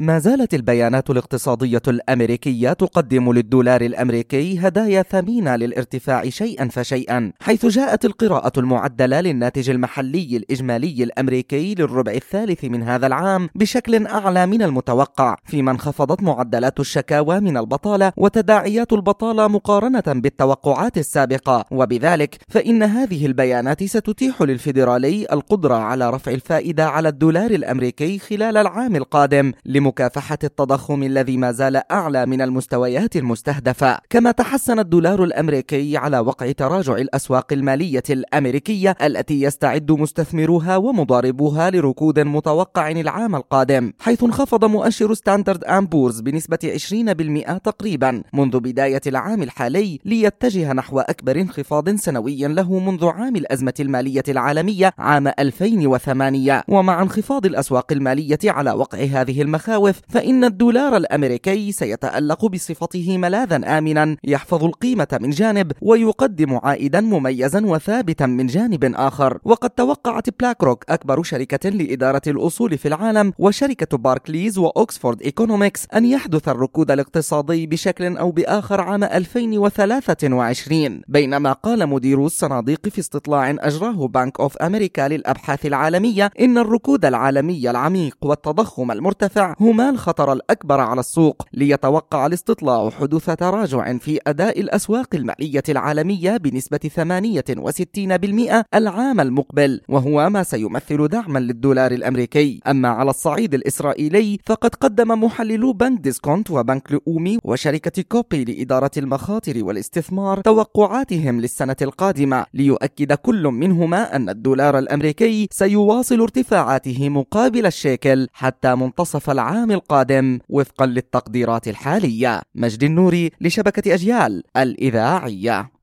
ما زالت البيانات الاقتصادية الأمريكية تقدم للدولار الأمريكي هدايا ثمينة للارتفاع شيئا فشيئا حيث جاءت القراءة المعدلة للناتج المحلي الإجمالي الأمريكي للربع الثالث من هذا العام بشكل أعلى من المتوقع فيما انخفضت معدلات الشكاوى من البطالة وتداعيات البطالة مقارنة بالتوقعات السابقة. وبذلك فإن هذه البيانات ستتيح للفيدرالي القدرة على رفع الفائدة على الدولار الأمريكي خلال العام القادم لمكافحة التضخم الذي ما زال أعلى من المستويات المستهدفة كما تحسن الدولار الأمريكي على وقع تراجع الأسواق المالية الأمريكية التي يستعد مستثمروها ومضاربوها لركود متوقع العام القادم حيث انخفض مؤشر ستاندرد آند بورز بنسبة 20% تقريبا منذ بداية العام الحالي ليتجه نحو أكبر انخفاض سنوي له منذ عام الأزمة المالية العالمية عام 2008 ومع انخفاض الأسواق المالية على وقع هذه المخاوف فإن الدولار الأمريكي سيتألق بصفته ملاذا آمنا يحفظ القيمة من جانب ويقدم عائدا مميزا وثابتا من جانب آخر. وقد توقعت بلاك روك أكبر شركة لإدارة الأصول في العالم وشركة باركليز وأوكسفورد إيكونومكس أن يحدث الركود الاقتصادي بشكل أو بآخر عام 2023 بينما قال مديرو الصناديق في استطلاع أجراه بنك أوف أمريكا للأبحاث العالمية إن الركود العالمي العميق والتضخم المرتفع هما الخطر الأكبر على السوق ليتوقع الاستطلاع حدوث تراجع في أداء الأسواق المالية العالمية بنسبة 68% العام المقبل وهو ما سيمثل دعما للدولار الأمريكي. أما على الصعيد الإسرائيلي فقد قدم محللو بنك ديسكونت وبنك لؤومي وشركة كوبي لإدارة المخاطر والاستثمار توقعاتهم للسنة القادمة. ليؤكد كل منهما أن الدولار الأمريكي سيواصل ارتفاعاته مقابل الشيكل حتى منتصف العام القادم وفقا للتقديرات الحالية. مجد النوري لشبكة أجيال الإذاعية.